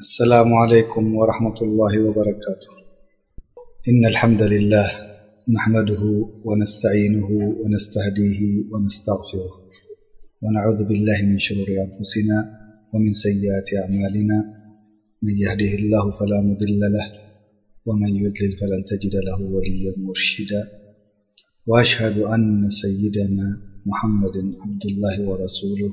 السلام عليكم ورحمة الله وبركاته إن الحمد لله نحمده ونستعينه ونستهديه ونستغفره ونعوذ بالله من شرور أنفسنا ومن سيئات أعمالنا من يهده الله فلا مضل له ومن يضلل فلن تجد له وليا مرشدا وأشهد أن سيدنا محمد عبد الله ورسوله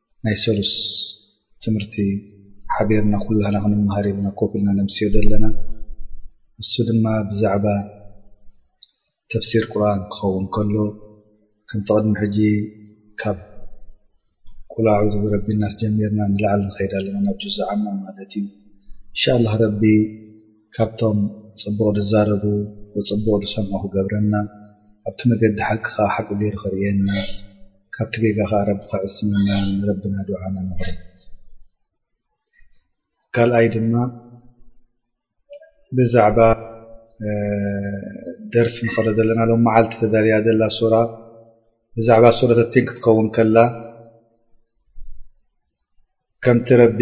ናይ ሰሉስ ትምህርቲ ሓቢርና ኩላህና ክንመሃር ኢልና ኮፍ ኢልና ነምስዮ ዘለና እሱ ድማ ብዛዕባ ተፍሲር ቁርኣን ክኸውን ከሎ ከምቲ ቅድሚ ሕጂ ካብ ቁል ኣዑዙ ብረቢ ናስ ጀሚርና ንላዕሊ ንኸይድ ኣለና ናብ ጁዙ ዓማ ማለት እዩ እንሻላህ ረቢ ካብቶም ጽቡቕ ዝዛረቡ ወጽቡቕ ዝሰምዑ ክገብረና ኣብቲ መገዲ ሓቂ ከኣ ሓቂ ገይሩ ከርእየና ካብቲ ጌጋ ከኣ ረቢ ከዕስመና ንረብና ዱዓና ነቕርብ ካልኣይ ድማ ብዛዕባ ደርሲ ንኸዶ ዘለና ሎም መዓልቲ ተዳልያ ዘላ ሱራ ብዛዕባ ሱረተቲን ክትከውን ከላ ከምቲ ረቢ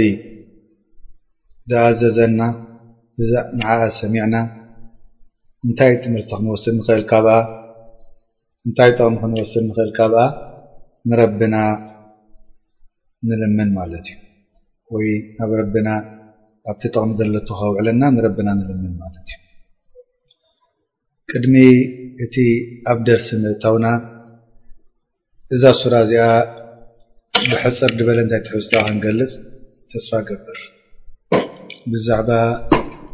ዝኣዘዘና ንዓኣ ሰሚዕና እንታይ ትምህርቲ ክንወስድ ንኽእል ካብኣ እንታይ ጠቕሚ ክንወስድ ንኽእል ካብኣ ንረብና ንልምን ማለት እዩ ወይ ናብ ረብና ኣብቲ ጠቕሚ ዘለቶ ከውዕለና ንረብና ንልምን ማለት እዩ ቅድሚ እቲ ኣብ ደርሲ ምእታውና እዛ ሱራ እዚኣ ብሕፅር ድበለ እንታይ ትሕዝቶኣ ክንገልፅ ተስፋ ገብር ብዛዕባ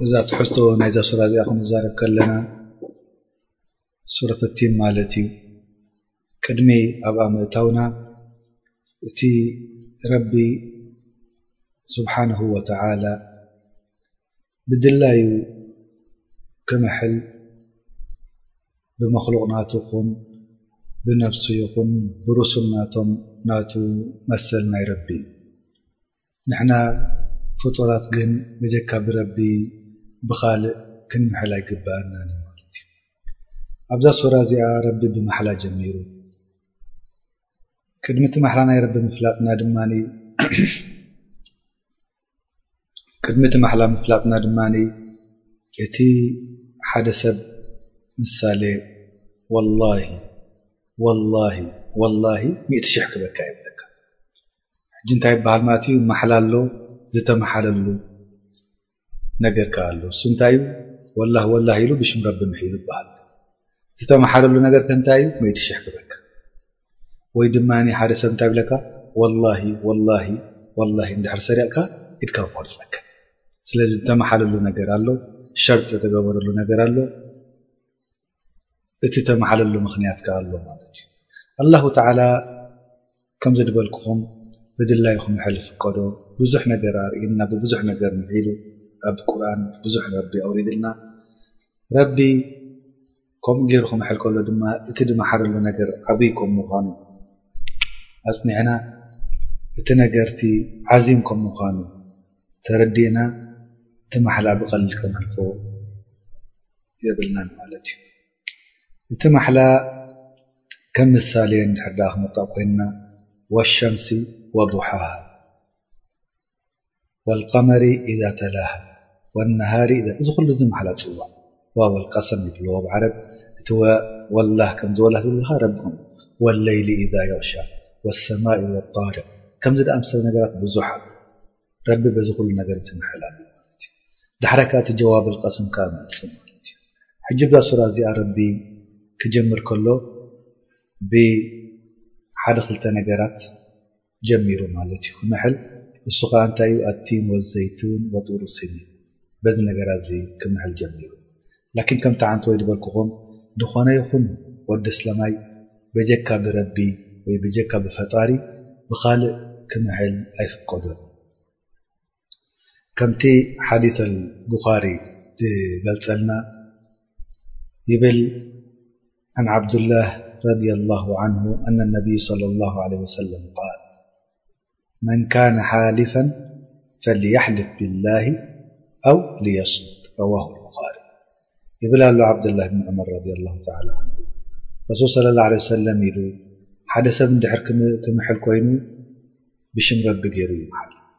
እዛ ትሕዝቶ ናይዛ ሱራ እዚኣ ክንዛረብ ከለና ሱረት ኣቲን ማለት እዩ ቅድሚ ኣብኣ ምእታውና እቲ ረቢ ስብሓንሁ ወተዓላ ብድላዩ ክምሕል ብመክሉቕናቱ ኹን ብነፍሱ ይኹን ብሩሱናቶም ናቱ መሰል ናይ ረቢ እዩ። ንሕና ፍጡራት ግን በጀካ ብረቢ ብኻልእ ክንምሕል ኣይግበኣናን እዩ ማለት እዩ። ኣብዛ ሱራ እዚኣ ረቢ ብማሕላ ጀሚሩ። ቅድሚ እቲ ማሕላ ናይ ረቢ ምፍላጥና ድማ ቅድሚ እቲ ማሕላ ምፍላጥና ድማ እቲ ሓደ ሰብ ምሳሌ ወላሂ ወላሂ ወላሂ ሚእቲ ሽሕ ክበካ እየ ይብለካ። ሕጂ እንታይ ይበሃል ማለት እዩ ማሕላ ኣሎ ዝተመሓለሉ ነገር ከኣ ኣሎ ንሱ እንታይ እዩ ወላሂ ወላሂ ኢሉ ብሽም ረቢ ምሒሉ ይበሃል ዝተመሓለሉ ነገር ከ እንታይ እዩ ሚእቲ ሽሕ ክበካ ወይ ድማ ሓደ ሰብ እንታይ ይብለካ ወላሂ ወላሂ ወላሂ እንድሕር ሰሪቕካ ኢድካ ክቆርጸካ ስለዚ ዝተመሓለሉ ነገር ኣሎ ሸርጢ ዝተገበረሉ ነገር ኣሎ እቲ ተማሓለሉ ምኽንያት ከኣ ኣሎ ማለት እዩ። ኣላሁ ተዓላ ከም ዝድበልክኹም ብድላይኹም ይሕል ይፍቀዶ ብዙሕ ነገር ኣርእዩና ብብዙሕ ነገር ምዒሉ ኣብ ቁርኣን ብዙሕ ረቢ ኣውሪድልና ረቢ ከምኡ ገይሩ ክምሕል ከሎ ድማ እቲ ድመሓረሉ ነገር ዓብይ ከም ምዃኑ ኣጽኒዕና እቲ ነገር'ቲ ዓዚም ከም ምዃኑ ተረዲእና እቲ ማሕላ ብቐሊል ከነልፎ የብልናን ማለት እዩ። እቲ ማሕላ ከም ምሳሌ እንድሕር ደኣ ክነውጣ ኮይንና ወሸምሲ ወዱሓሃ ወልቀመሪ ኢዛ ተላሃ ወነሃሪ ኢዛ እዚ ኩሉ እዚ ማሕላ ጽዋእ። ዋው ኣልቀሰም ይብልዎ ኣብ ዓረብ እቲ ወ ወላህ ከምዚ ወላህ ትብሉ ዘለካ ረቢ ከምኡ ወለይሊ ኢዛ የቅሻ ወሰማኢ ወጣሪቅ ከምዚ ድኣምሰለ ነገራት ብዙሕ ኣሎ ረቢ በዚ ኩሉ ነገር እዚ ይምሕል ኣሎ ማለት እዩ ዳሕራይ ከኣ እቲ ጀዋብ ኣልቀሰም ከኣ መልሲ ማለት እዩ ሕጂ ብዛ ሱራ እዚኣ ረቢ ክጀምር ከሎ ብ ሓደ ክልተ ነገራት ጀሚሩ ማለት እዩ ክምሕል እሱ ከኣ እንታይ እዩ ኣቲን ወዘይቱን ወጡሩ ሲኒን በዚ ነገራት እዚ ክምሕል ጀሚሩ ላኪን ከምቲ ዓንተወይ ድበልኩኹም ድኾነ ይኹን ወዲ ኣስላማይ በጀካ ብረቢ ወይ በጀካ ብፈጣሪ ብኻልእ ክምሕል ኣይፍቀዶን እዩ ከምቲ ሓዲት ኣልቡኻሪ ዝገልጸልና ይብል ኣን ዓብዱላህ ረድ ላሁ ዓንሁ ኣነ ነብዩ صለ ላሁ ዓለ ወሰለም ቃል መን ካነ ሓሊፈን ፈልያሕልፍ ብላሂ ኣው ልየስሙት ረዋሁ ኣልቡኻሪ ይብል ኣሉ ዓብዱላህ ብን ዑመር ረድ ላሁ ተላ ዓንሁ ረሱል ስለ ላ ለ ሰለም ኢሉ ሓደ ሰብ እንድሕር ክምሕል ኮይኑ ብሽም ረቢ ገይሩ ይምሓል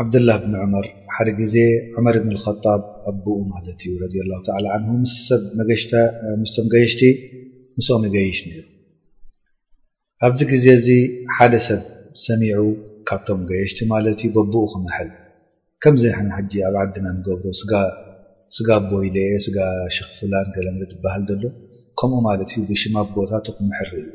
ዓብደላህ ብን ዑመር፣ ሓደ ግዜ ዑመር ብን ኣልኸጣብ፣ ኣቡኡ ማለት እዩ፣ ረዲየላሁ ተዓላ ዓንሁ ምስ ሰብ መገሽታ፣ ምስቶም ገየሽቲ ምስኦም ይገይሽ ነይሩ። ኣብዚ ግዜ እዚ ሓደ ሰብ ሰሚዑ፣ ካብቶም ገየሽቲ ማለት እዩ፣ በቡኡ ክምሕል፣ ከምዚ ንሕና ሕጂ ኣብ ዓድና ንገብሮ ስጋ ስጋ ኣቦይ ለየ፣ ስጋ ሽኽ ፉላን ገለመለ ዝበሃል ዘሎ፣ ከምኡ ማለት እዩ፣ ብሽም ኣቦታቱ ክምሕል ርእይዎ።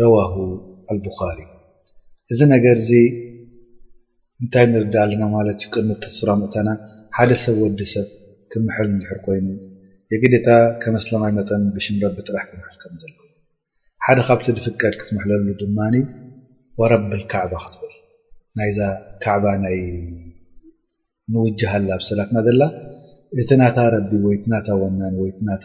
ረዋሁ ኣልቡኻሪ እዚ ነገር እዚ እንታይ ንርዳእ ኣለና ማለት እዩ ቅድሚ ተፍስራ ምእታና ሓደ ሰብ ወዲ ሰብ ክምሕል እንድሕር ኮይኑ የግዴታ ከም ኣስላማይ መጠን ብሽም ረቢ ጥራሕ ክምሕል ከም ዘለዎ ሓደ ካብቲ ድፍቀድ ክትምሕለሉ ድማ ወረብል ካዕባ ክትብል ናይዛ ካዕባ ናይ ንውጅሃላ ኣብ ሰላትና ዘላ እቲ ናታ ረቢ ወይ እቲ ናታ ወናኒ ወይ እቲ ናታ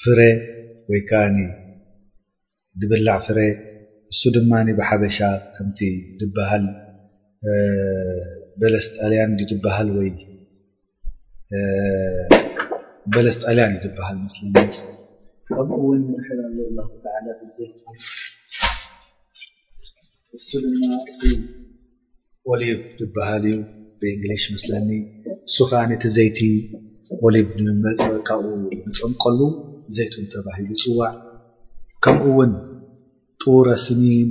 ፍረ ወይ ከኣኒ ድብላዕ ፍረ እሱ ድማ ብሓበሻ ከምቲ ድበሃል በለስ ጣልያን ዩ ድበሃል ወይ በለስ ጣልያን ዩ ድበሃል መስለኒ ከምኡ ውን ምሕር ኣሎ ኣላኹ ተዓላ ብዘይካ እሱ ድማ ኦሊቭ ድበሃል እዩ ብእንግሊሽ መስለኒ እሱ ከኣ ነቲ ዘይቲ ኦሊቭ ንመጸ ካብኡ ንጸምቀሉ ዘይቱን ተባሂሉ ይጽዋዕ ከምኡ ውን ጡረ ስኒን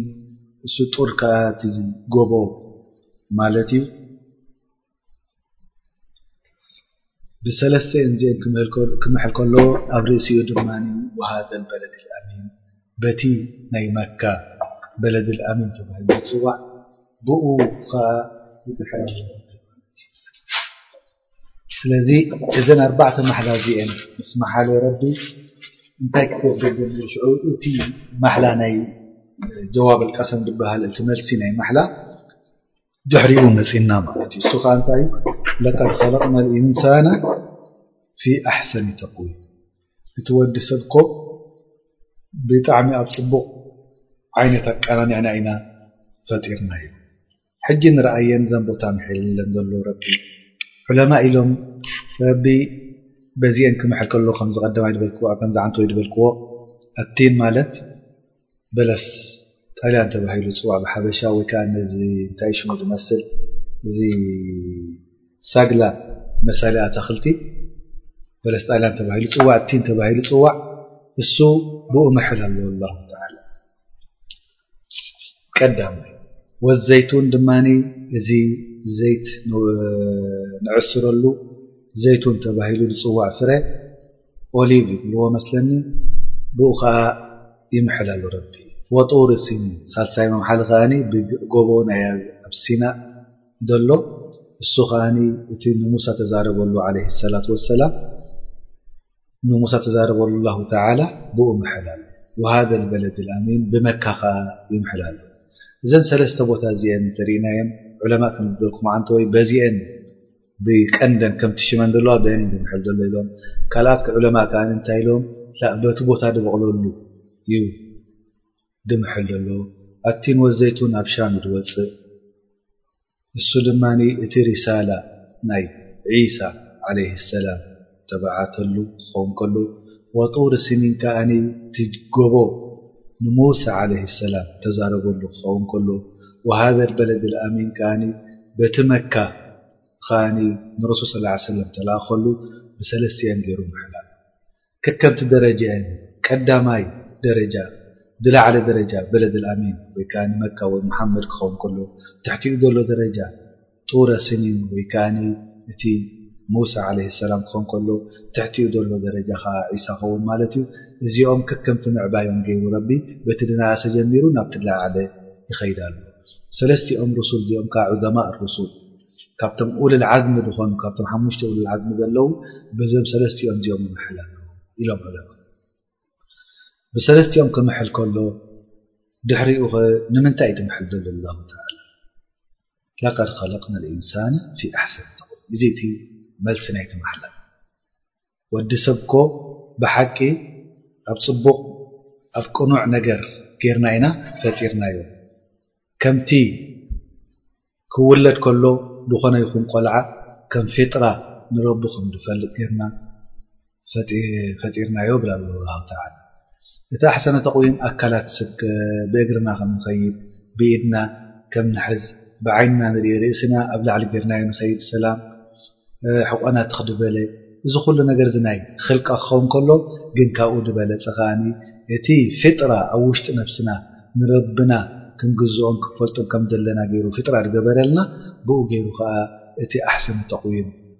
እሱ ጡር ከኣ እቲ ጎቦ ማለት እዩ። ብሰለስተ እንዚኤን ክምሕል ከሎ ኣብ ርእሲኡ ድማ ወሃደል በለዲል ኣሚን በቲ ናይ መካ በለዲል ኣሚን ተባሂሉ ዝጽዋዕ ብኡ ኸኣ ይምሕል ኣሎ ማለት እዩ። ስለዚ እዘን ኣርባዕተ ማሕላ እዚኤን ምስ መሓሎ ረቢ እንታይ ክገብር ጀሚሩ ሽዑ እቲ ማሕላ ናይ ጀዋበል ቀሰም ዝበሃል እቲ መልሲ ናይ ማሕላ ድሕሪኡ መፂና ማለት እዩ። እሱ ከዓ እንታይ እዩ? ለቀድ ኸለቅና ልኢንሳነ ፊ ኣሕሰኒ ተቅዊም እቲ ወዲ ሰብ እኮ ብጣዕሚ ኣብ ፅቡቕ ዓይነት ኣቀናኒዕና ኢና ፈጢርናዮ። ሕጂ ንርኣየን እዘን ቦታ ምሒለለን ዘሎ ረቢ ዑለማ ኢሎም ረቢ በዚኤን ክምሕል ከሎ ከምዚ ቀደም ዝበልክዎ ከምዚ ዓንተወይ ዝበልክዎ ኣቲን ማለት በለስ ጣልያን ተባሂሉ ዝጽዋዕ ብሓበሻ ወይ ከኣ ነዚ እንታይ ሽሙ ዝመስል እዚ ሳግላ መሳሊ ኣታኽልቲ በለስ ጣልያን ተባሂሉ ዝጽዋዕ ቲን ተባሂሉ ዝጽዋዕ እሱ ብኡ ምሕል ኣለዎ ኣላ ተላ ቀዳማይ ወዘይቱን ድማ እዚ ዘይት ንዕስረሉ ዘይቱን ተባሂሉ ዝጽዋዕ ፍረ ኦሊቭ ይብልዎ መስለኒ ብኡ ከኣ ይምሕለሉ ረቢ። ወጡሪ ሲኒን ሳልሳይ መምሓሊ ከኣ ብጎቦ ናይ ኣብ ሲና ደሎ እሱ ከኣ እቲ ንሙሳ ተዛረበሉ ዓለይሂ ሰላቱ ወሰላም ንሙሳ ተዛረበሉ ላሁ ተዓላ ብኡ ምሕለሉ ወሃደል በለዲል ኣሚን ብመካ ከኣ ይምሕለሉ እዘን ሰለስተ ቦታ እዚኤን እንተሪኢናየን ዑለማእ ከምዝበልኩምዓንተወይ በዚኤን ብቀንደን ከምቲ ሽመን ደለዋ በየን እየን ድምሕል ደሎ ኢሎም ካልኣት ዑለማእ ከኣ እንታይ ኢሎም ላእ በቲ ቦታ ድበቕለሉ እዩ ድምሕል ደሎ ኣቲን ወዘይቱን ኣብ ሻም እዩ ድወጽእ እሱ ድማ እቲ ሪሳላ ናይ ዒሳ ዓለይሂ ሰላም ዝተባዕተሉ ክኸውን ከሎ፣ ወጡር ሲኒን ከኣ እቲ ጎቦ ንሙሳ ዓለይሂ ሰላም ዝተዛረበሉ ክኸውን ከሎ፣ ወሃዘል በለዲል ኣሚን ከኣ በቲ መካ ከኣ ንረሱል ሰለላሁ ዓለይሂ ወሰለም ዝተላእከሉ ብሰለስቲኣን ገይሩ ምሕላፉ ከከምቲ ደረጃኣን ቀዳማይ ደረጃ ዝለዓለ ደረጃ በለዲል ኣሚን ወይ ከኣ መካ ወይ ሙሓመድ ክኸውን ከሎ ትሕቲኡ ዘሎ ደረጃ ጡረ ሲኒን ወይ ከኣ እቲ ሙሳ ዓለይሂ ሰላም ክኾን ከሎ ትሕቲኡ ዘሎ ደረጃ ከኣ ዒሳ ይኸውን ማለት እዩ። እዚኦም ከከምቲ ምዕባዮም ገይሩ ረቢ በቲ ድናኣሰ ጀሚሩ ናብቲ ድላዓለ ይኸይድ ኣሎ። ሰለስቲኦም ሩሱል እዚኦም ከኣ ዑዘማእ ኣሩሱል ካብቶም ኡሉል ዓዝሚ ዝኾኑ ካብቶም ሓሙሽተ ኡሉል ዓዝሚ ዘለዉ በዞም ሰለስቲኦም እዚኦም ይምሕል ኣሎ ኢሎም ዑለማእ። ብሰለስቲኦም ክምሕል ከሎ ድሕሪኡኸ ንምንታይ እዩ ድምሕል ዘሎ ኣላሁ ተዓላ? ለቀድ ኸለቅነ ልኢንሳነ ፊ ኣሕሰኒ ተቅዊም እዚ እቲ መልሲ ናይቲ ማሕላ ወዲ ሰብ እኮ ብሓቂ ኣብ ጽቡቅ ኣብ ቅኑዕ ነገር ጌርና ኢና ፈጢርናዮ ከምቲ ክውለድ ከሎ ድኾነ ይኹን ቆልዓ ከም ፊጥራ ንረቡ ከም ድፈልጥ ጌርና ፈጢርናዮ ብል ኣሎ ላሁ ተዓላ እታ ኣሕሰነ ተቅዊም ኣካላት ስብከ ብእግርና ከም ንኸይድ ብኢድና ከም ንሕዝ ብዓይንና ንርኢ ርእስና ኣብ ላዕሊ ጌርናዮ ንኸይድ ሰላም ሕቆና ትኽ ድበለ እዚ ኩሉ ነገር እዚ ናይ ኽልቃ ክኸውን ከሎ ግን ካብኡ ድበለጸ ከኣ እቲ ፊጥራ ኣብ ውሽጢ ነብስና ንረብና ክንግዝኦን ክንፈልጦን ከም ዘለና ጌሩ ፊጥራ ድገበረልና ብኡ ጌሩ ከኣ እቲ ኣሕሰነ ተቅዊም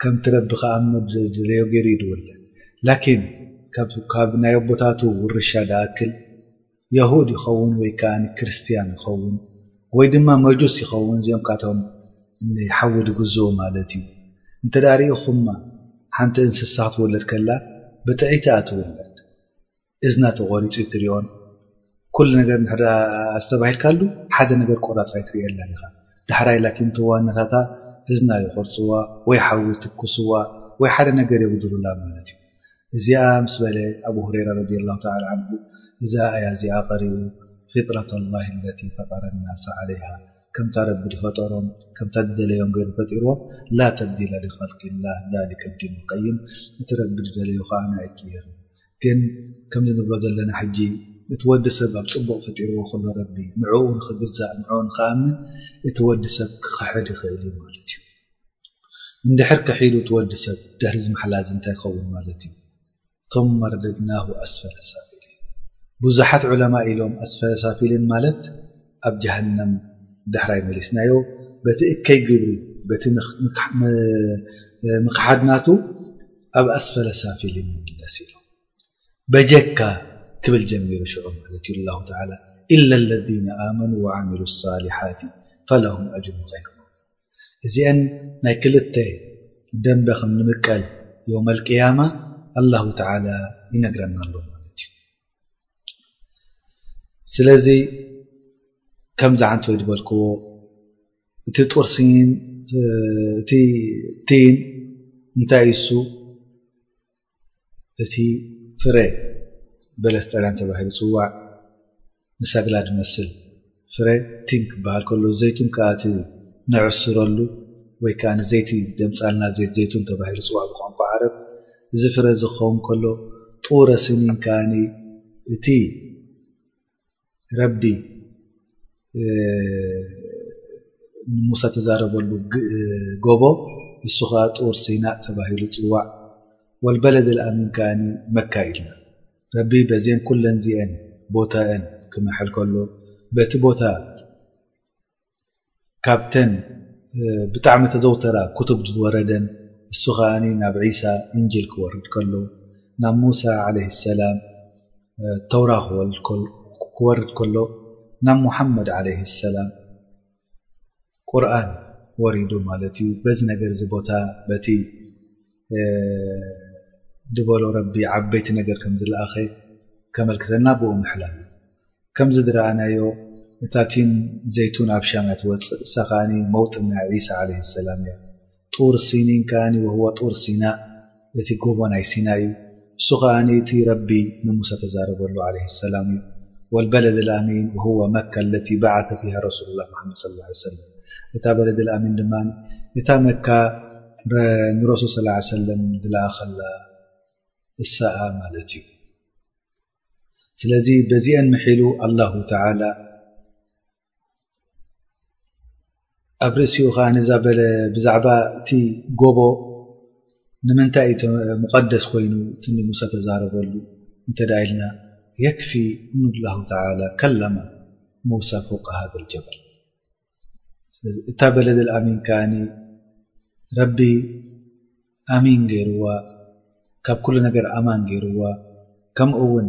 ከምቲ ረቢ ክኣምኖ ብዘዝደለዮ ገይሩ እዩ ድውለድ ላኪን ካብ ናይ ኣቦታቱ ውርሻ ድኣክል የሁድ ይኸውን ወይ ከኣ ክርስትያን ይኸውን ወይ ድማ መጁስ ይኸውን እዚኦም ካቶም ን ሓዊ ድግዝኡ ማለት እዩ እንተ ሪኢኹማ ሓንቲ እንስሳ ክትውለድ ከላ ብጥዕይቲ እያ ትውለድ እዝና ተቖሪጹ ኣይትሪኦን ኩሉ ነገር እንድሕር ኣስተባሂልካሉ ሓደ ነገር ቆራጽ ኣይትሪኤላን ኢኻ ዳሕራይ ላኪን እቶም ዋናታታ እዝና ይቖርጽዋ ወይ ሓዊ ይትኩስዋ ወይ ሓደ ነገር የጉድሉላ ማለት እዩ እዚኣ ምስ በለ ኣቡ ሁረይራ ረዲየላሁ ተዓላ ዐንሁ እዛ ኣያ እዚኣ ቐሪኡ ፊጥረተ ላሂ ለቲ ፈጠረ ናሰ ዐለይሃ ከምታ ረቢ ዝፈጠሮም ከምታ ዝደለዮም ገይሩ ፈጢርዎም ላ ተብዲለ ሊኸልቂላህ ዛሊከ ዲኑል ቀይም እቲ ረቢ ዝደለዮ ኸኣ ኣይቅየርን ግን ከምዚ ንብሎ ዘለና ሕጂ እቲ ወዲ ሰብ ኣብ ጽቡቕ ፈጢርዎ ከሎ ረቢ ንዕኡ ንኽግዛእ ንዕኡ ንኽኣምን እቲ ወዲ ሰብ ክኽሕድ ይኽእል እዩ ማለት እዩ እንድሕር ክሒዱ እቲ ወዲ ሰብ ድሕሪ እዚ ማሕላ እዚ እንታይ ክኸውን ማለት እዩ ثم ردድናሁ ኣስፈለ ሳፊሊን ብዙሓት ዑለማእ ኢሎም ኣስፈለ ሳፊሊን ማለት ኣብ ጀሃነም ዳሕራይ መሊስናዮ በቲ እከይ ግብሪ በቲ ምኽሓድ ናቱ ኣብ ኣስፈለ ሳፊሊን ይምለስ ኢሉ በጀካ ክብል ጀሚሩ ሽዑ ማለት እዩ ኣላሁ ተዓላ ኢላ ለዚነ ኣመኑ ወዓሚሉ ኣሳሊሓቲ ፈለሁም ኣጅሩን ገይሩ እዚኤን ናይ ክልተ ደንበ ከም ንምቀል የውመል ቅያማ ኣላሁ ተዓላ ይነግረና ኣሎ ማለት እዩ ስለዚ ከምዚ ዓንተ ወይ ዝበልክዎ እቲ ጡርሲን እቲ ቲን እንታይ እሱ እቲ ፍረ በለስ ጠላም ተባሂሉ ፅዋዕ ንሰግላ ዝመስል ፍረ ቲን ክበሃል ከሎ ዘይቱን ከኣ እቲ ንዕስረሉ ወይ ከኣ ንዘይቲ ደምጻልና ዘይት ዘይቱን ተባሂሉ ዝጽዋዕ ብቋንቋ ዓረብ እዚ ፍረ እዚ ክኸውን ከሎ ጡረ ሲኒን ከኣ እቲ ረቢ ንሙሳ ተዛረበሉ ጎቦ እሱ ከኣ ጡር ሲናእ ተባሂሉ ይጽዋዕ ወልበለድ ኣልኣሚን ከኣ መካ ኢልና ረቢ በዜን ኩለንዚኤን ቦታኤን ክምሕል ከሎ በቲ ቦታ ካብተን ብጣዕሚ ተዘውተራ ኩቱብ ዝወረደን እሱ ከኣ ናብ ዒሳ እንጅል ክወርድ ከሎ ናብ ሙሳ ዓለይሂ ሰላም ተውራ ክወርድ ከሎ ናብ ሙሓመድ ዓለይሂ ሰላም ቁርኣን ወሪዱ ማለት እዩ በዚ ነገር እዚ ቦታ በቲ ድበሎ ረቢ ዓበይቲ ነገር ከም ዝለኣኸ ከመልክተና ብኡ ምሕላሉ ከምዚ ዝረኣናዮ እታ ቲን ዘይቱን ኣብ ሻም እያ ትወፅእ እሳ ከኣ መውጥን ናይ ዒሳ ዓለይሂ ሰላም እያ ጡር ሲኒን ከኣ ወሁወ ጡር ሲናእ እቲ ጎቦ ናይ ሲና እዩ እሱ ከኣ እቲ ረቢ ንሙሳ ተዛረበሉ ዓለይሂ ሰላም እዩ ወልበለዲል ኣሚን ወሁወ መካ ለቲ በዓተ ፊሃ ረሱሉላህ ሙሓመድ ሰለላሁ ዓለይሂ ወሰለም እታ በለዲል ኣሚን ድማ እታ መካ ንረሱል ሰለላሁ ዓለይሂ ወሰለም ዝለኣኸላ እሳኣ ማለት እዩ ስለዚ በዚኤን ምሒሉ ኣላሁ ተዓላ ኣብ ርእሲኡ ከዓ ነዛ በለ ብዛዕባ እቲ ጎቦ ንምንታይ እዩ ሙቀደስ ኮይኑ እቲ ሙሳ ተዛረበሉ እንተ ኢልና የክፊ እን ላሁ ተላ ከለማ ሙሳ ፈውቀ ሃደ ልጀበል ስለዚ እታ በለደ ልኣሚን ከዓ ረቢ ኣሚን ገይርዋ ካብ ኩሉ ነገር ኣማን ገይርዋ ከምኡ እውን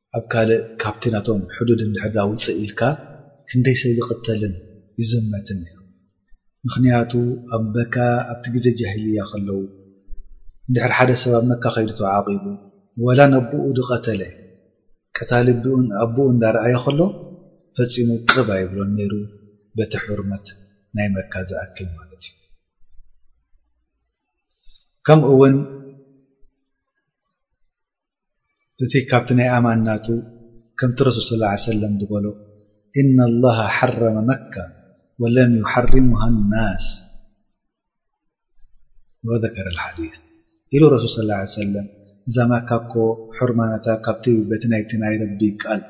ኣብ ካልእ ካብቲ ናቶም ሕዱድ እንድሕር ድኣ ውጽእ ኢልካ ክንደይ ሰብ ይቕተልን ይዝመትን ነይሩ ምኽንያቱ ኣብ መካ ኣብቲ ግዜ ጃሂልያ ከለዉ እንድሕር ሓደ ሰብ ኣብ መካ ከይዱ ተዓቂቡ ወላ ነቡኡ ድቀተለ ቀታሊ ኣቡኡ እንዳርኣዮ ከሎ ፈጺሙ ቅብ ኣይብሎን ነይሩ በቲ ሑርመት ናይ መካ ዝኣክል ማለት እዩ ከምኡ ውን እቲ ካብቲ ናይ ኣማን ናቱ ከምቲ ረሱል ሰለላሁ ዓለይሂ ወሰለም ዝበሎ ኢነላሃ ሐረመ መካ ወለም ዩሐሪሙሃ ናስ ወዘከረል ሐዲስ ኢሉ ረሱል ሰለላሁ ዓለይሂ ወሰለም እዛ መካ እኮ ሑርማ ናታ ካብቲ በቲ ናይቲ ናይ ረቢ ቃል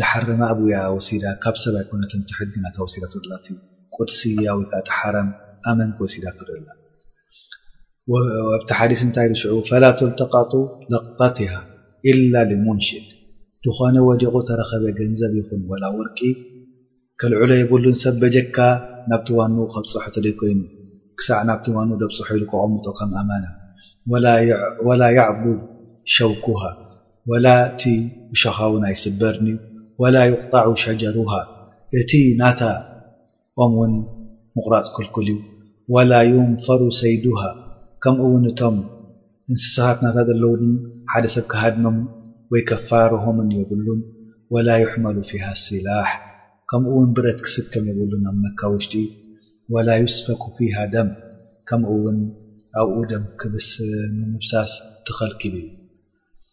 ዝሐረማ ኣቡያ ወሲዳ ካብ ሰብ ኣይኮነትን እቲ ሕጊ ናታ ወሲዳቶ ዘላ እቲ ቁድስያ ወይ ከኣ እቲ ሐረም ኣመንኪ ወሲዳቶ ዘላ ኣብቲ ሓዲስ እንታይ ኢሉ ሽዑ ፈላ ቱልተቀጡ ለቅጠቲሃ ኢላ ሊሙንሽድ ዝኾነ ወዲቑ ተረኸበ ገንዘብ ይኹን ወላ ወርቂ ከልዕሎ የብሉን ሰብ በጀካ ናብቲ ዋንኡ ከብፀሖ ተደይኮይኑ ክሳዕ ናብቲ ዋንኡ ደብፅሖ ኢሉ ከቐምጦ ከም ኣማና ወላ የዕቡድ ሸውኩሃ ወላ እቲ እሾኻውን ኣይስበርንዩ ወላ ዩቅጣዑ ሸጀሩሃ እቲ ናታ ኦም ውን ምቑራጽ ክልኩል እዩ ወላ ዩንፈሩ ሰይዱሃ ከምኡ ውን እቶም እንስሳታት ናታ ዘለዉ ውን ሓደ ሰብ ክሃድኖም ወይ ከፋርሆምን የብሉን ወላ ዩሕመሉ ፊሃ ሲላሕ ከምኡ ውን ብረት ክስከም የብሉን ኣብ መካ ውሽጢ ወላ ዩስፈኩ ፊሃ ደም ከምኡ ውን ኣብኡ ደም ክብስ ምምፍሳስ ተኸልኪሉ እዩ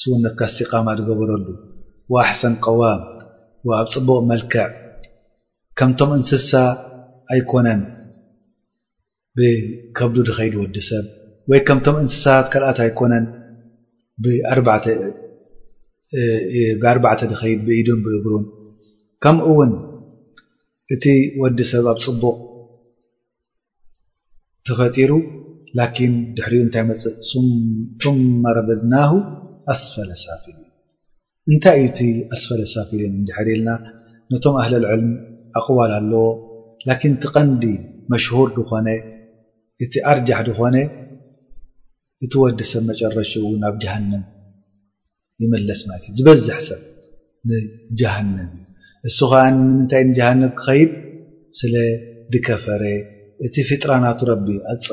ስውነትካ እስቲቃማ ድገበረሉ ወኣሕሰን ቀዋም ወኣብ ጽቡቅ መልክዕ ከምቶም እንስሳ ኣይኮነን ብከብዱ ድከይድ ወዲ ሰብ ወይ ከምቶም እንስሳታት ካልኣት ኣይኮነን ብኣርባዕተ ብኣርባዕተ ድከይድ ብኢዱን ብእግሩን ከምእውን እቲ ወዲ ሰብ ኣብ ጽቡቅ ተፈጢሩ ላኪን ድሕሪኡ እንታይ መፅእ ثመ ረደድናሁ ኣስፈለ ሳፊሊን እንታይ እዩ እቲ ኣስፈለ ሳፊሊን እንድሕር ኢልና ነቶም ኣህሊ ልዕልም ኣቕዋል ኣለዎ ላኪን እቲ ቐንዲ መሽሁር ዝኾነ እቲ ኣርጃሕ ዝኾነ እቲ ወዲ ሰብ መጨረሽኡ ናብ ጀሃነም ይምለስ ማለት እዩ። ዝበዝሕ ሰብ ንጀሃነም እዩ። እሱ ከኣ ንምንታይ ንጀሃነብ ክኸይድ ስለ ድከፈረ እቲ ፊጥራ ናቱ ረቢ ኣጸ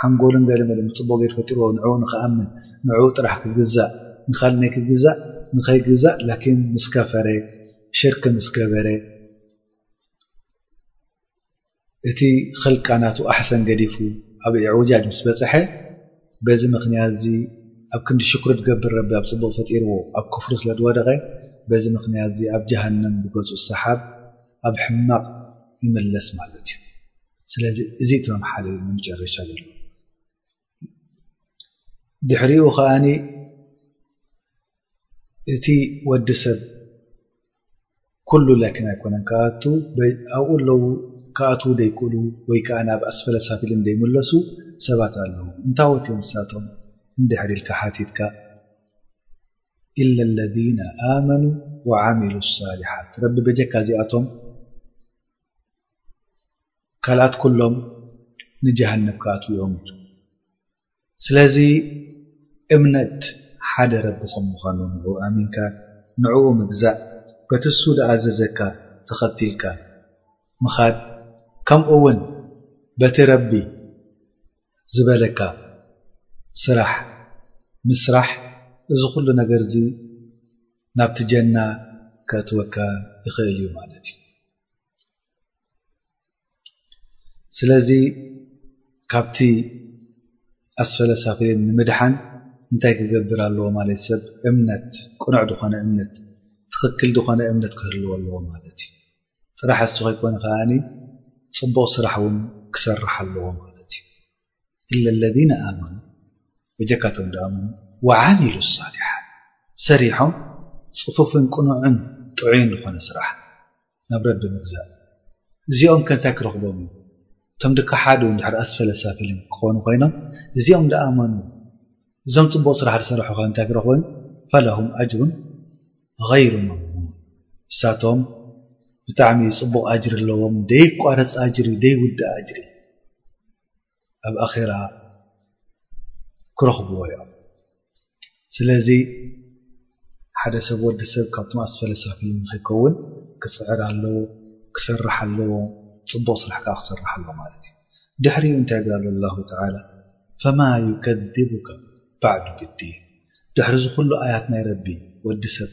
ሓንጎሉን ገለ መለ ጽቡቕ ገይሩ ፈጢርዎ ንዕኡ ንክኣምን ንዕኡ ጥራሕ ክግዛእ ንካልእ ናይ ክግዛእ ንኸይግዛእ ላኪን ምስ ከፈረ ሽርክ ምስ ገበረ እቲ ኽልቃ ናቱ ኣሕሰን ገዲፉ ኣብ ኢዕውጃጅ ምስ በጽሐ በዚ ምኽንያትዚ ኣብ ክንዲ ሽክሩ ድገብር ረቢ ኣብ ጽቡቕ ፈጢርዎ ኣብ ክፍሩ ስለ ድወደቐ በዚ ምኽንያትዚ ኣብ ጀሃነም ብገጹ ሰሓብ ኣብ ሕማቕ ይምለስ ማለት እዩ ስለዚ እዚ እቲ መምሓደሪ መምጨረሻ ዘለዎ ድሕሪኡ ከዓ እቲ ወዲ ሰብ ኩሉ ላይክን ኣይኮነን ክኣቱ ኣብኡ ኣለዉ ክኣትዉ ዘይክእሉ ወይ ከዓ ናብ ኣስፈለሳፊሊም ዘይምለሱ ሰባት ኣለዉ እንታዎት እዮም ንሳቶም እንድሕሪ ኢልካ ሓቲትካ ኢለ ለذነ ኣመኑ ወዓሚሉ ሳሊሓት ረቢ በጀካ እዚኣቶም ካልኣት ኩሎም ንጀሃነብ ክኣትዉ እዮም ኢሉ ስለዚ እምነት ሓደ ረቢ ከም ምዃኑ ንዑኡ ኣሚንካ ንዑኡ ምግዛእ በቲ እሱ ድኣዘዘካ ተኸቲልካ ምኻድ ከምኡ ውን በቲ ረቢ ዝበለካ ስራሕ ምስራሕ እዚ ኩሉ ነገር እዚ ናብቲ ጀና ከእትወካ ይኽእል እዩ ማለት እዩ። ስለዚ ካብቲ ኣስፈለ ሳፍሊን ንምድሓን እንታይ ክገብር ኣለዎ ማለት ሰብ እምነት ቅኑዕ ዝኾነ እምነት ትኽክል ዝኾነ እምነት ክህልዎ ኣለዎ ማለት እዩ ጥራሕ እሱ ከይኮነ ከኣ ፅቡቕ ስራሕ እውን ክሰርሕ ኣለዎ ማለት እዩ እለ ለذነ ኣመኑ በጀካቶም ድኣምኑ ወዓሚሉ ሳሊሓት ሰሪሖም ፅፉፍን ቅኑዕን ጥዑይን ዝኾነ ስራሕ ናብ ረቢ ምግዛእ እዚኦም ከ እንታይ ክረኽቦም እዩ እቶም ድካ ሓዱ እንድሕር ኣስፈል ኣሳፍልን ክኾኑ ኮይኖም እዚኦም ድኣ ኣመኑ እዞም ጽቡቅ ስራሕ ድሰራሑ ከ እንታይ ክረኽቦም እዩ ፈለሁም ኣጅሩን ገይሩ መምኑን ንሳቶም ብጣዕሚ ጽቡቅ ኣጅሪ ኣለዎም ደይቋረጽ ኣጅሪ ደይውዳእ ኣጅሪ። ኣብ ኣራ ክረኽብዎ እዮም ስለዚ ሓደ ሰብ ወዲ ሰብ ካብቶም ኣስፈለሳፊሊን ንኸይከውን ክፅዕር ኣለዎ ክሰርሕ ኣለዎ ፅቡቕ ስራሕ ከኣ ክሰርሕ ኣለዎ ማለት እዩ ድሕሪ እንታይ ቃል ላሁ ተላ ፈማ ዩከድቡከ ባዕዱ ብዲን ድሕሪ ዝኹሉ ኣያት ናይ ረቢ ወዲ ሰብ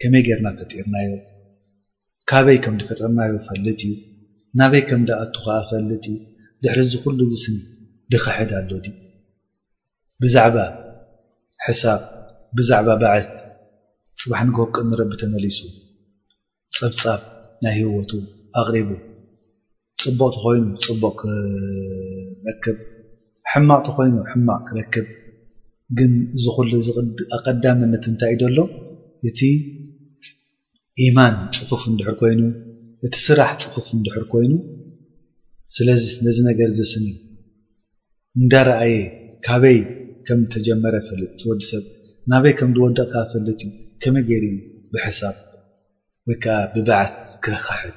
ከመይ ገርና ፈጢርናዮ ካበይ ከም ድፈጠርናዮ እፈልጥ እዩ ናበይ ከም ድኣቱ ከኣ እፈልጥ እዩ ድሕሪ እዚ ኩሉ እዚስኒ ድክሕድ ኣሎ ድዩ ብዛዕባ ሕሳብ ብዛዕባ ባዕት ጽባሕ ንግሆ ኣብ ቅድሚ ረቢ ተመሊሱ ጸብጻብ ናይ ሂወቱ ኣቅሪቡ ጽቡቅ ተኮይኑ ጽቡቅ ክረክብ ሕማቅ ተኮይኑ ሕማቅ ክረክብ ግን እዚ ኩሉ እዚ ኣቀዳምነት እንታይ እዩ ደሎ እቲ ኢማን ጽፉፍ እንድሕር ኮይኑ እቲ ስራሕ ጽፉፍ እንድሕር ኮይኑ ስለዚ ነዚ ነገር እዚ ስኒ እንዳረኣየ ካበይ ከም እተጀመረ ፈልጥ እቲ ወዲ ሰብ ናበይ ከም ዝወድቕ ከኣ ፈልጥ እዩ ከመይ ጌሩ እዩ ብሕሳብ ወይ ከኣ ብብዓት ክኽሕድ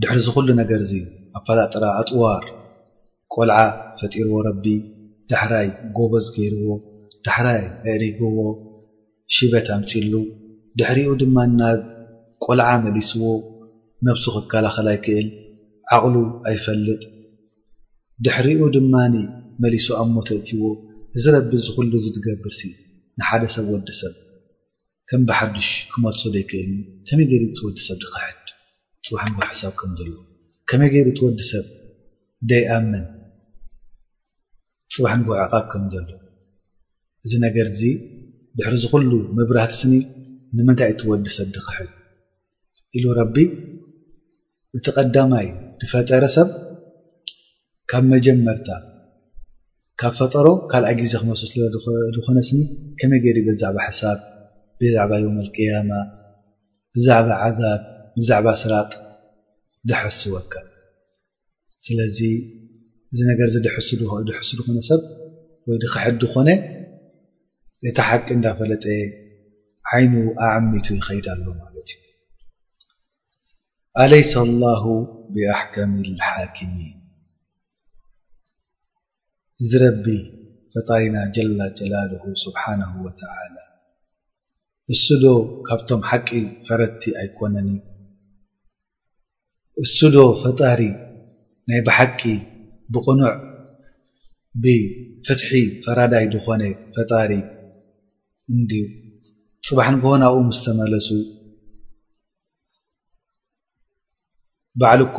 ድሕሪ እዚ ኩሉ ነገር እዚ ኣፈጣጥራ ኣጽዋር ቆልዓ ፈጢርዎ ረቢ ዳሕራይ ጎበዝ ገይርዎ ዳሕራይ ኣእሪግዎ ሽበት ኣምጺሉ ድሕሪኡ ድማ ናብ ቆልዓ መሊስዎ ነብሱ ክከላኸል ኣይክእል ዓቕሉ ኣይፈልጥ ድሕሪኡ ድማ መሊሱ ኣብ ሞት ኣእትይዎ እዚ ረቢ እዚ ኩሉ እዚ ድገብርሲ ንሓደ ሰብ ወዲ ሰብ ከም ብሓዱሽ ክመልሶ ዶ ኣይክእልን ከመይ ገይሩ እቲ ወዲ ሰብ ድክሕድ ጽባሕ ንግሆ ሕሳብ ከም ዘለዎ ከመይ ገይሩ እቲ ወዲ ሰብ ደይ ኣምን ጽባሕ ንግሆ ዕቃብ ከም ዘሎ እዚ ነገር እዚ ድሕሪ እዚ ኩሉ ምብራህት ስኒ ንምንታይ እቲ ወዲ ሰብ ድክሕድ ኢሉ ረቢ እቲ ቀዳማይ ዝፈጠረ ሰብ ካብ መጀመርታ ካብ ፈጠሮ ካልኣይ ግዜ ክመሶ ስለ ዝኾነስኒ ከመይ ገይሩ በዛዕባ ሕሳብ ብዛዕባ ዮም ኣልቅያማ ብዛዕባ ዓዛብ ብዛዕባ ስራጥ ደሐስወካ ስለዚ እዚ ነገር እዚ ድሕሱ ድሕሱ ድኾነ ሰብ ወይ ድኽ ሕድ ድኾነ እቲ ሓቂ እንዳፈለጠ ዓይኑ ኣዕሚቱ ይኸይድ ኣሎ ማለት እዩ ኣለይሰ ላሁ ብኣሕከሚ ልሓኪሚን እዚ ረቢ ፈጣሪና ጀላ ጀላልሁ ስብሓንሁ ወተዓላ እሱዶ ካብቶም ሓቂ ፈረድቲ ኣይኮነን እዩ እሱ ዶ ፈጣሪ ናይ ብሓቂ ብቅኑዕ ብ ፍትሒ ፈራዳይ ድኮነ ፈጣሪ እንድዩ ጽባሕ ንግሆ ናብኡ ምስ ተመለሱ ባዕሉ እኮ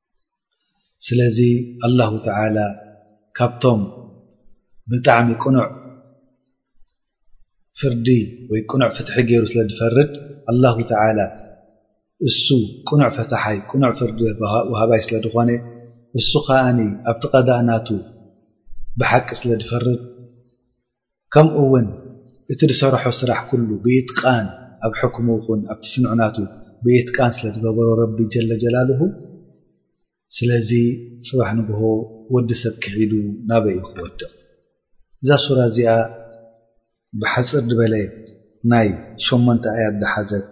ስለዚ ኣላሁ ተላ ካብቶም ብጣዕሚ ቅኑዕ ፍርዲ ወይ ቅኑዕ ፍትሒ ገይሩ ስለ ዝፈርድ ኣላሁ ተላ እሱ ቅኑዕ ፈታሓይ ቅኑዕ ፍርዲ ውሃባይ ስለ ዝኾነ እሱ ከኣ ኣብቲ ቀዳእ ናቱ ብሓቂ ስለ ዝፈርድ ከምኡ ውን እቲ ድሰረሖ ስራሕ ኩሉ ብኢትቃን ኣብ ሕክሙ ይኹን ኣብቲ ስኑዕ ናቱ ብኢትቃን ስለ ድገበሮ ረቢ ጀለ ጀላሉሁ ስለዚ ጽባሕ ንግሆ ወዲ ሰብ ኪዒዱ ናበይ እዩ ክወድቅ እዛ ሱራ እዚኣ ብሓጽር ድበለ ናይ ሸሞንተ ኣያት ድሓዘት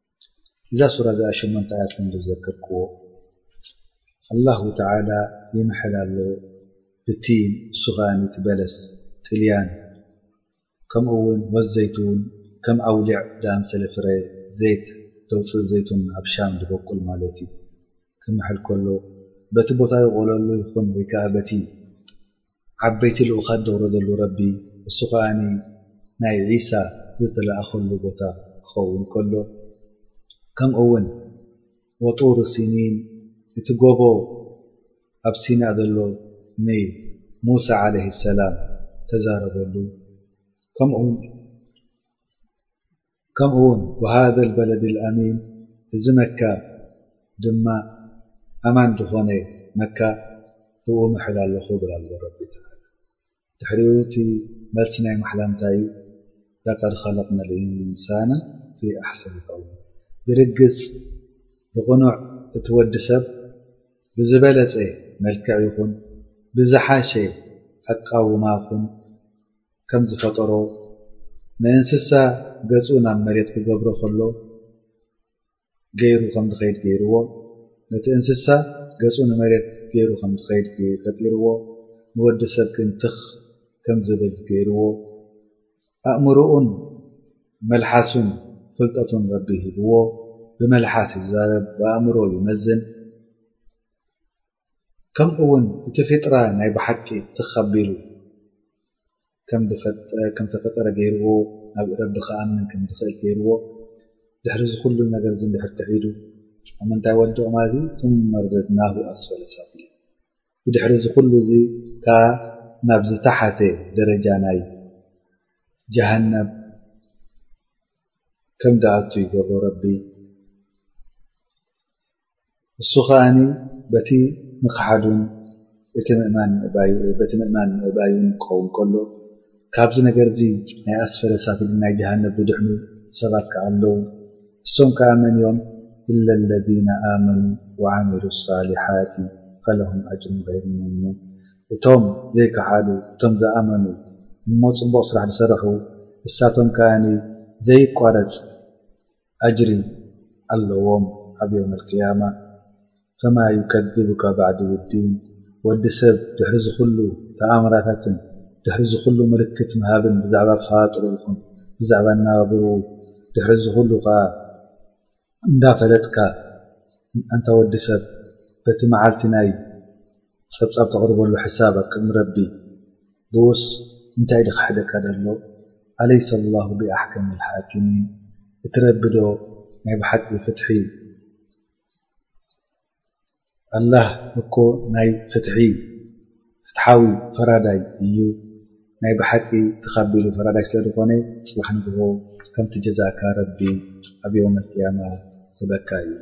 እዛ ሱራ እዚኣ ሸሞንተ ኣያት ከም ዘዘከርክዎ ኣላሁ ተዓላ ይምሕል ኣሎ ብቲን እሱ ከኣ እቲ በለስ፣ ጥልያን፣ ከምኡ ውን ወዘይቱን ከም ኣውሊዕ ዝኣምሰለ ፍረ ዘይት ዘውጽእ ዘይቱን ኣብ ሻም ዝበቁል ማለት እዩ ክምሕል ከሎ በቲ ቦታ ይቆለሉ ይኹን ወይ ከኣ በቲ ዓበይቲ ልኡኻት ዘውረደሉ ረቢ እሱ ከኣ ናይ ዒሳ ዝተላእከሉ ቦታ ክኸውን ከሎ ከምኡውን ወጡር ሲኒን እቲ ጎቦ ኣብ ሲና ዘሎ ን ሙሳ ዓለይሂ ሰላም ተዛረበሉ ከምኡውን ከምኡ ውን ወሃዘል በለዲል ኣሚን እዚ መካ ድማ ኣማን ዝኾነ መካ ብኡ ምሕል ኣለኹ ይብል ኣሎ ረቢ ተዓላ ድሕሪኡ እቲ መልሲ ናይ ማሕላ እንታይ እዩ ለቀድ ኸለቅነል ኢንሳነ ፊ ኣሕሰኒ ተቅዊም ብርግፅ ብቅኑዕ እቲ ወዲ ሰብ ብዝበለፀ መልክዕ ይኹን ብዝሓሸ ኣቃውማ ኹን ከም ዝፈጠሮ፣ ንእንስሳ ገጹ ናብ መሬት ክገብሮ ከሎ ገይሩ ከም ዝኸይድ ገይርዎ፣ ነቲ እንስሳ ገጹ ንመሬት ገይሩ ከም ዝኸይድ ፈጢርዎ፣ ንወዲ ሰብ ግን ትኽ ከም ዝብል ገይርዎ። ኣእምሮኡን መልሓሱን ፍልጠቱን ረቢ ሂብዎ፣ ብመልሓስ ይዛረብ፣ ብኣእምሮ ይመዝን። ከምኡውን እቲ ፊጥራ ናይ ብሓቂ ትኽ ኣቢሉ ከም ተፈጠረ ገይርዎ ናብ ረቢ ክኣምን ከም ዝኽእል ገይርዎ ድሕሪ እዚ ኩሉ ነገር እዚ እንድሕር ክሒዱ ኣብ ምንታይ ወድቕ ማለት እዩ ثم ردድናሁ ኣስፈለ ሳፊሊን ብድሕሪ እዚ ኩሉ እዚ ከኣ ናብ ዝተሓተ ደረጃ ናይ ጀሃነብ ከም ዝኣቱ ይገብሮ ረቢ እሱ ኸኣኒ በቲ ምኽሓዱን እቲ ምእማንበቲ ምእማን ምእባዩን ክኸውን ከሎ ካብዚ ነገርዚ ናይ ኣስፈለ ሳፊሊን ናይ ጀሃነብ ዝድሕኑ ሰባት ከኣ ኣለዉ እሶም ከኣ መን እዮም ኢላ ለዚነ ኣመኑ ወዓሚሉ ሳሊሓቲ ፈለሁም ኣጅሩን ገይሩ መምኑን እቶም ዘይከሓዱ እቶም ዝኣመኑ እሞ ጽቡቕ ስራሕ ዝሰርሑ እሳቶም ከኣ ዘይቋረጽ ኣጅሪ ኣለዎም ኣብ የውመል ቂያማ ፈማ ዩከዲቡከ ባዕዱ ብዲን ወዲ ሰብ ድሕሪ እዚ ኩሉ ተኣምራታትን ድሕሪ እዚ ኩሉ ምልክት ምሃብን ብዛዕባ ኣፈጣጥርኡ ይኹን ብዛዕባ ኣነባብርኡ ድሕሪ እዚ ኩሉ ከኣ እንዳፈለጥካ ኣንታ ወዲ ሰብ በቲ መዓልቲ ናይ ጸብጻብ ተቕርበሉ ሕሳብ ኣብ ቅድሚ ረቢ ብኡስ እንታይ ድክሕደካ ደሎ ኣለይሰላሁ ቢኣሕከሚል ሓኪሚን እቲ ረቢ ዶ ናይ ብሓቂ ፍትሒ ኣላህ እኮ ናይ ፍትሒ ፍትሓዊ ፈራዳይ እዩ ናይ ብሓቂ ተኻቢሉ ፈራዳይ ስለ ድኾነ ጽባሕ ንግሆ ከምቲ ጀዛእካ ረቢ ኣብ የውመል ቅያማ ክህበካ እዩ።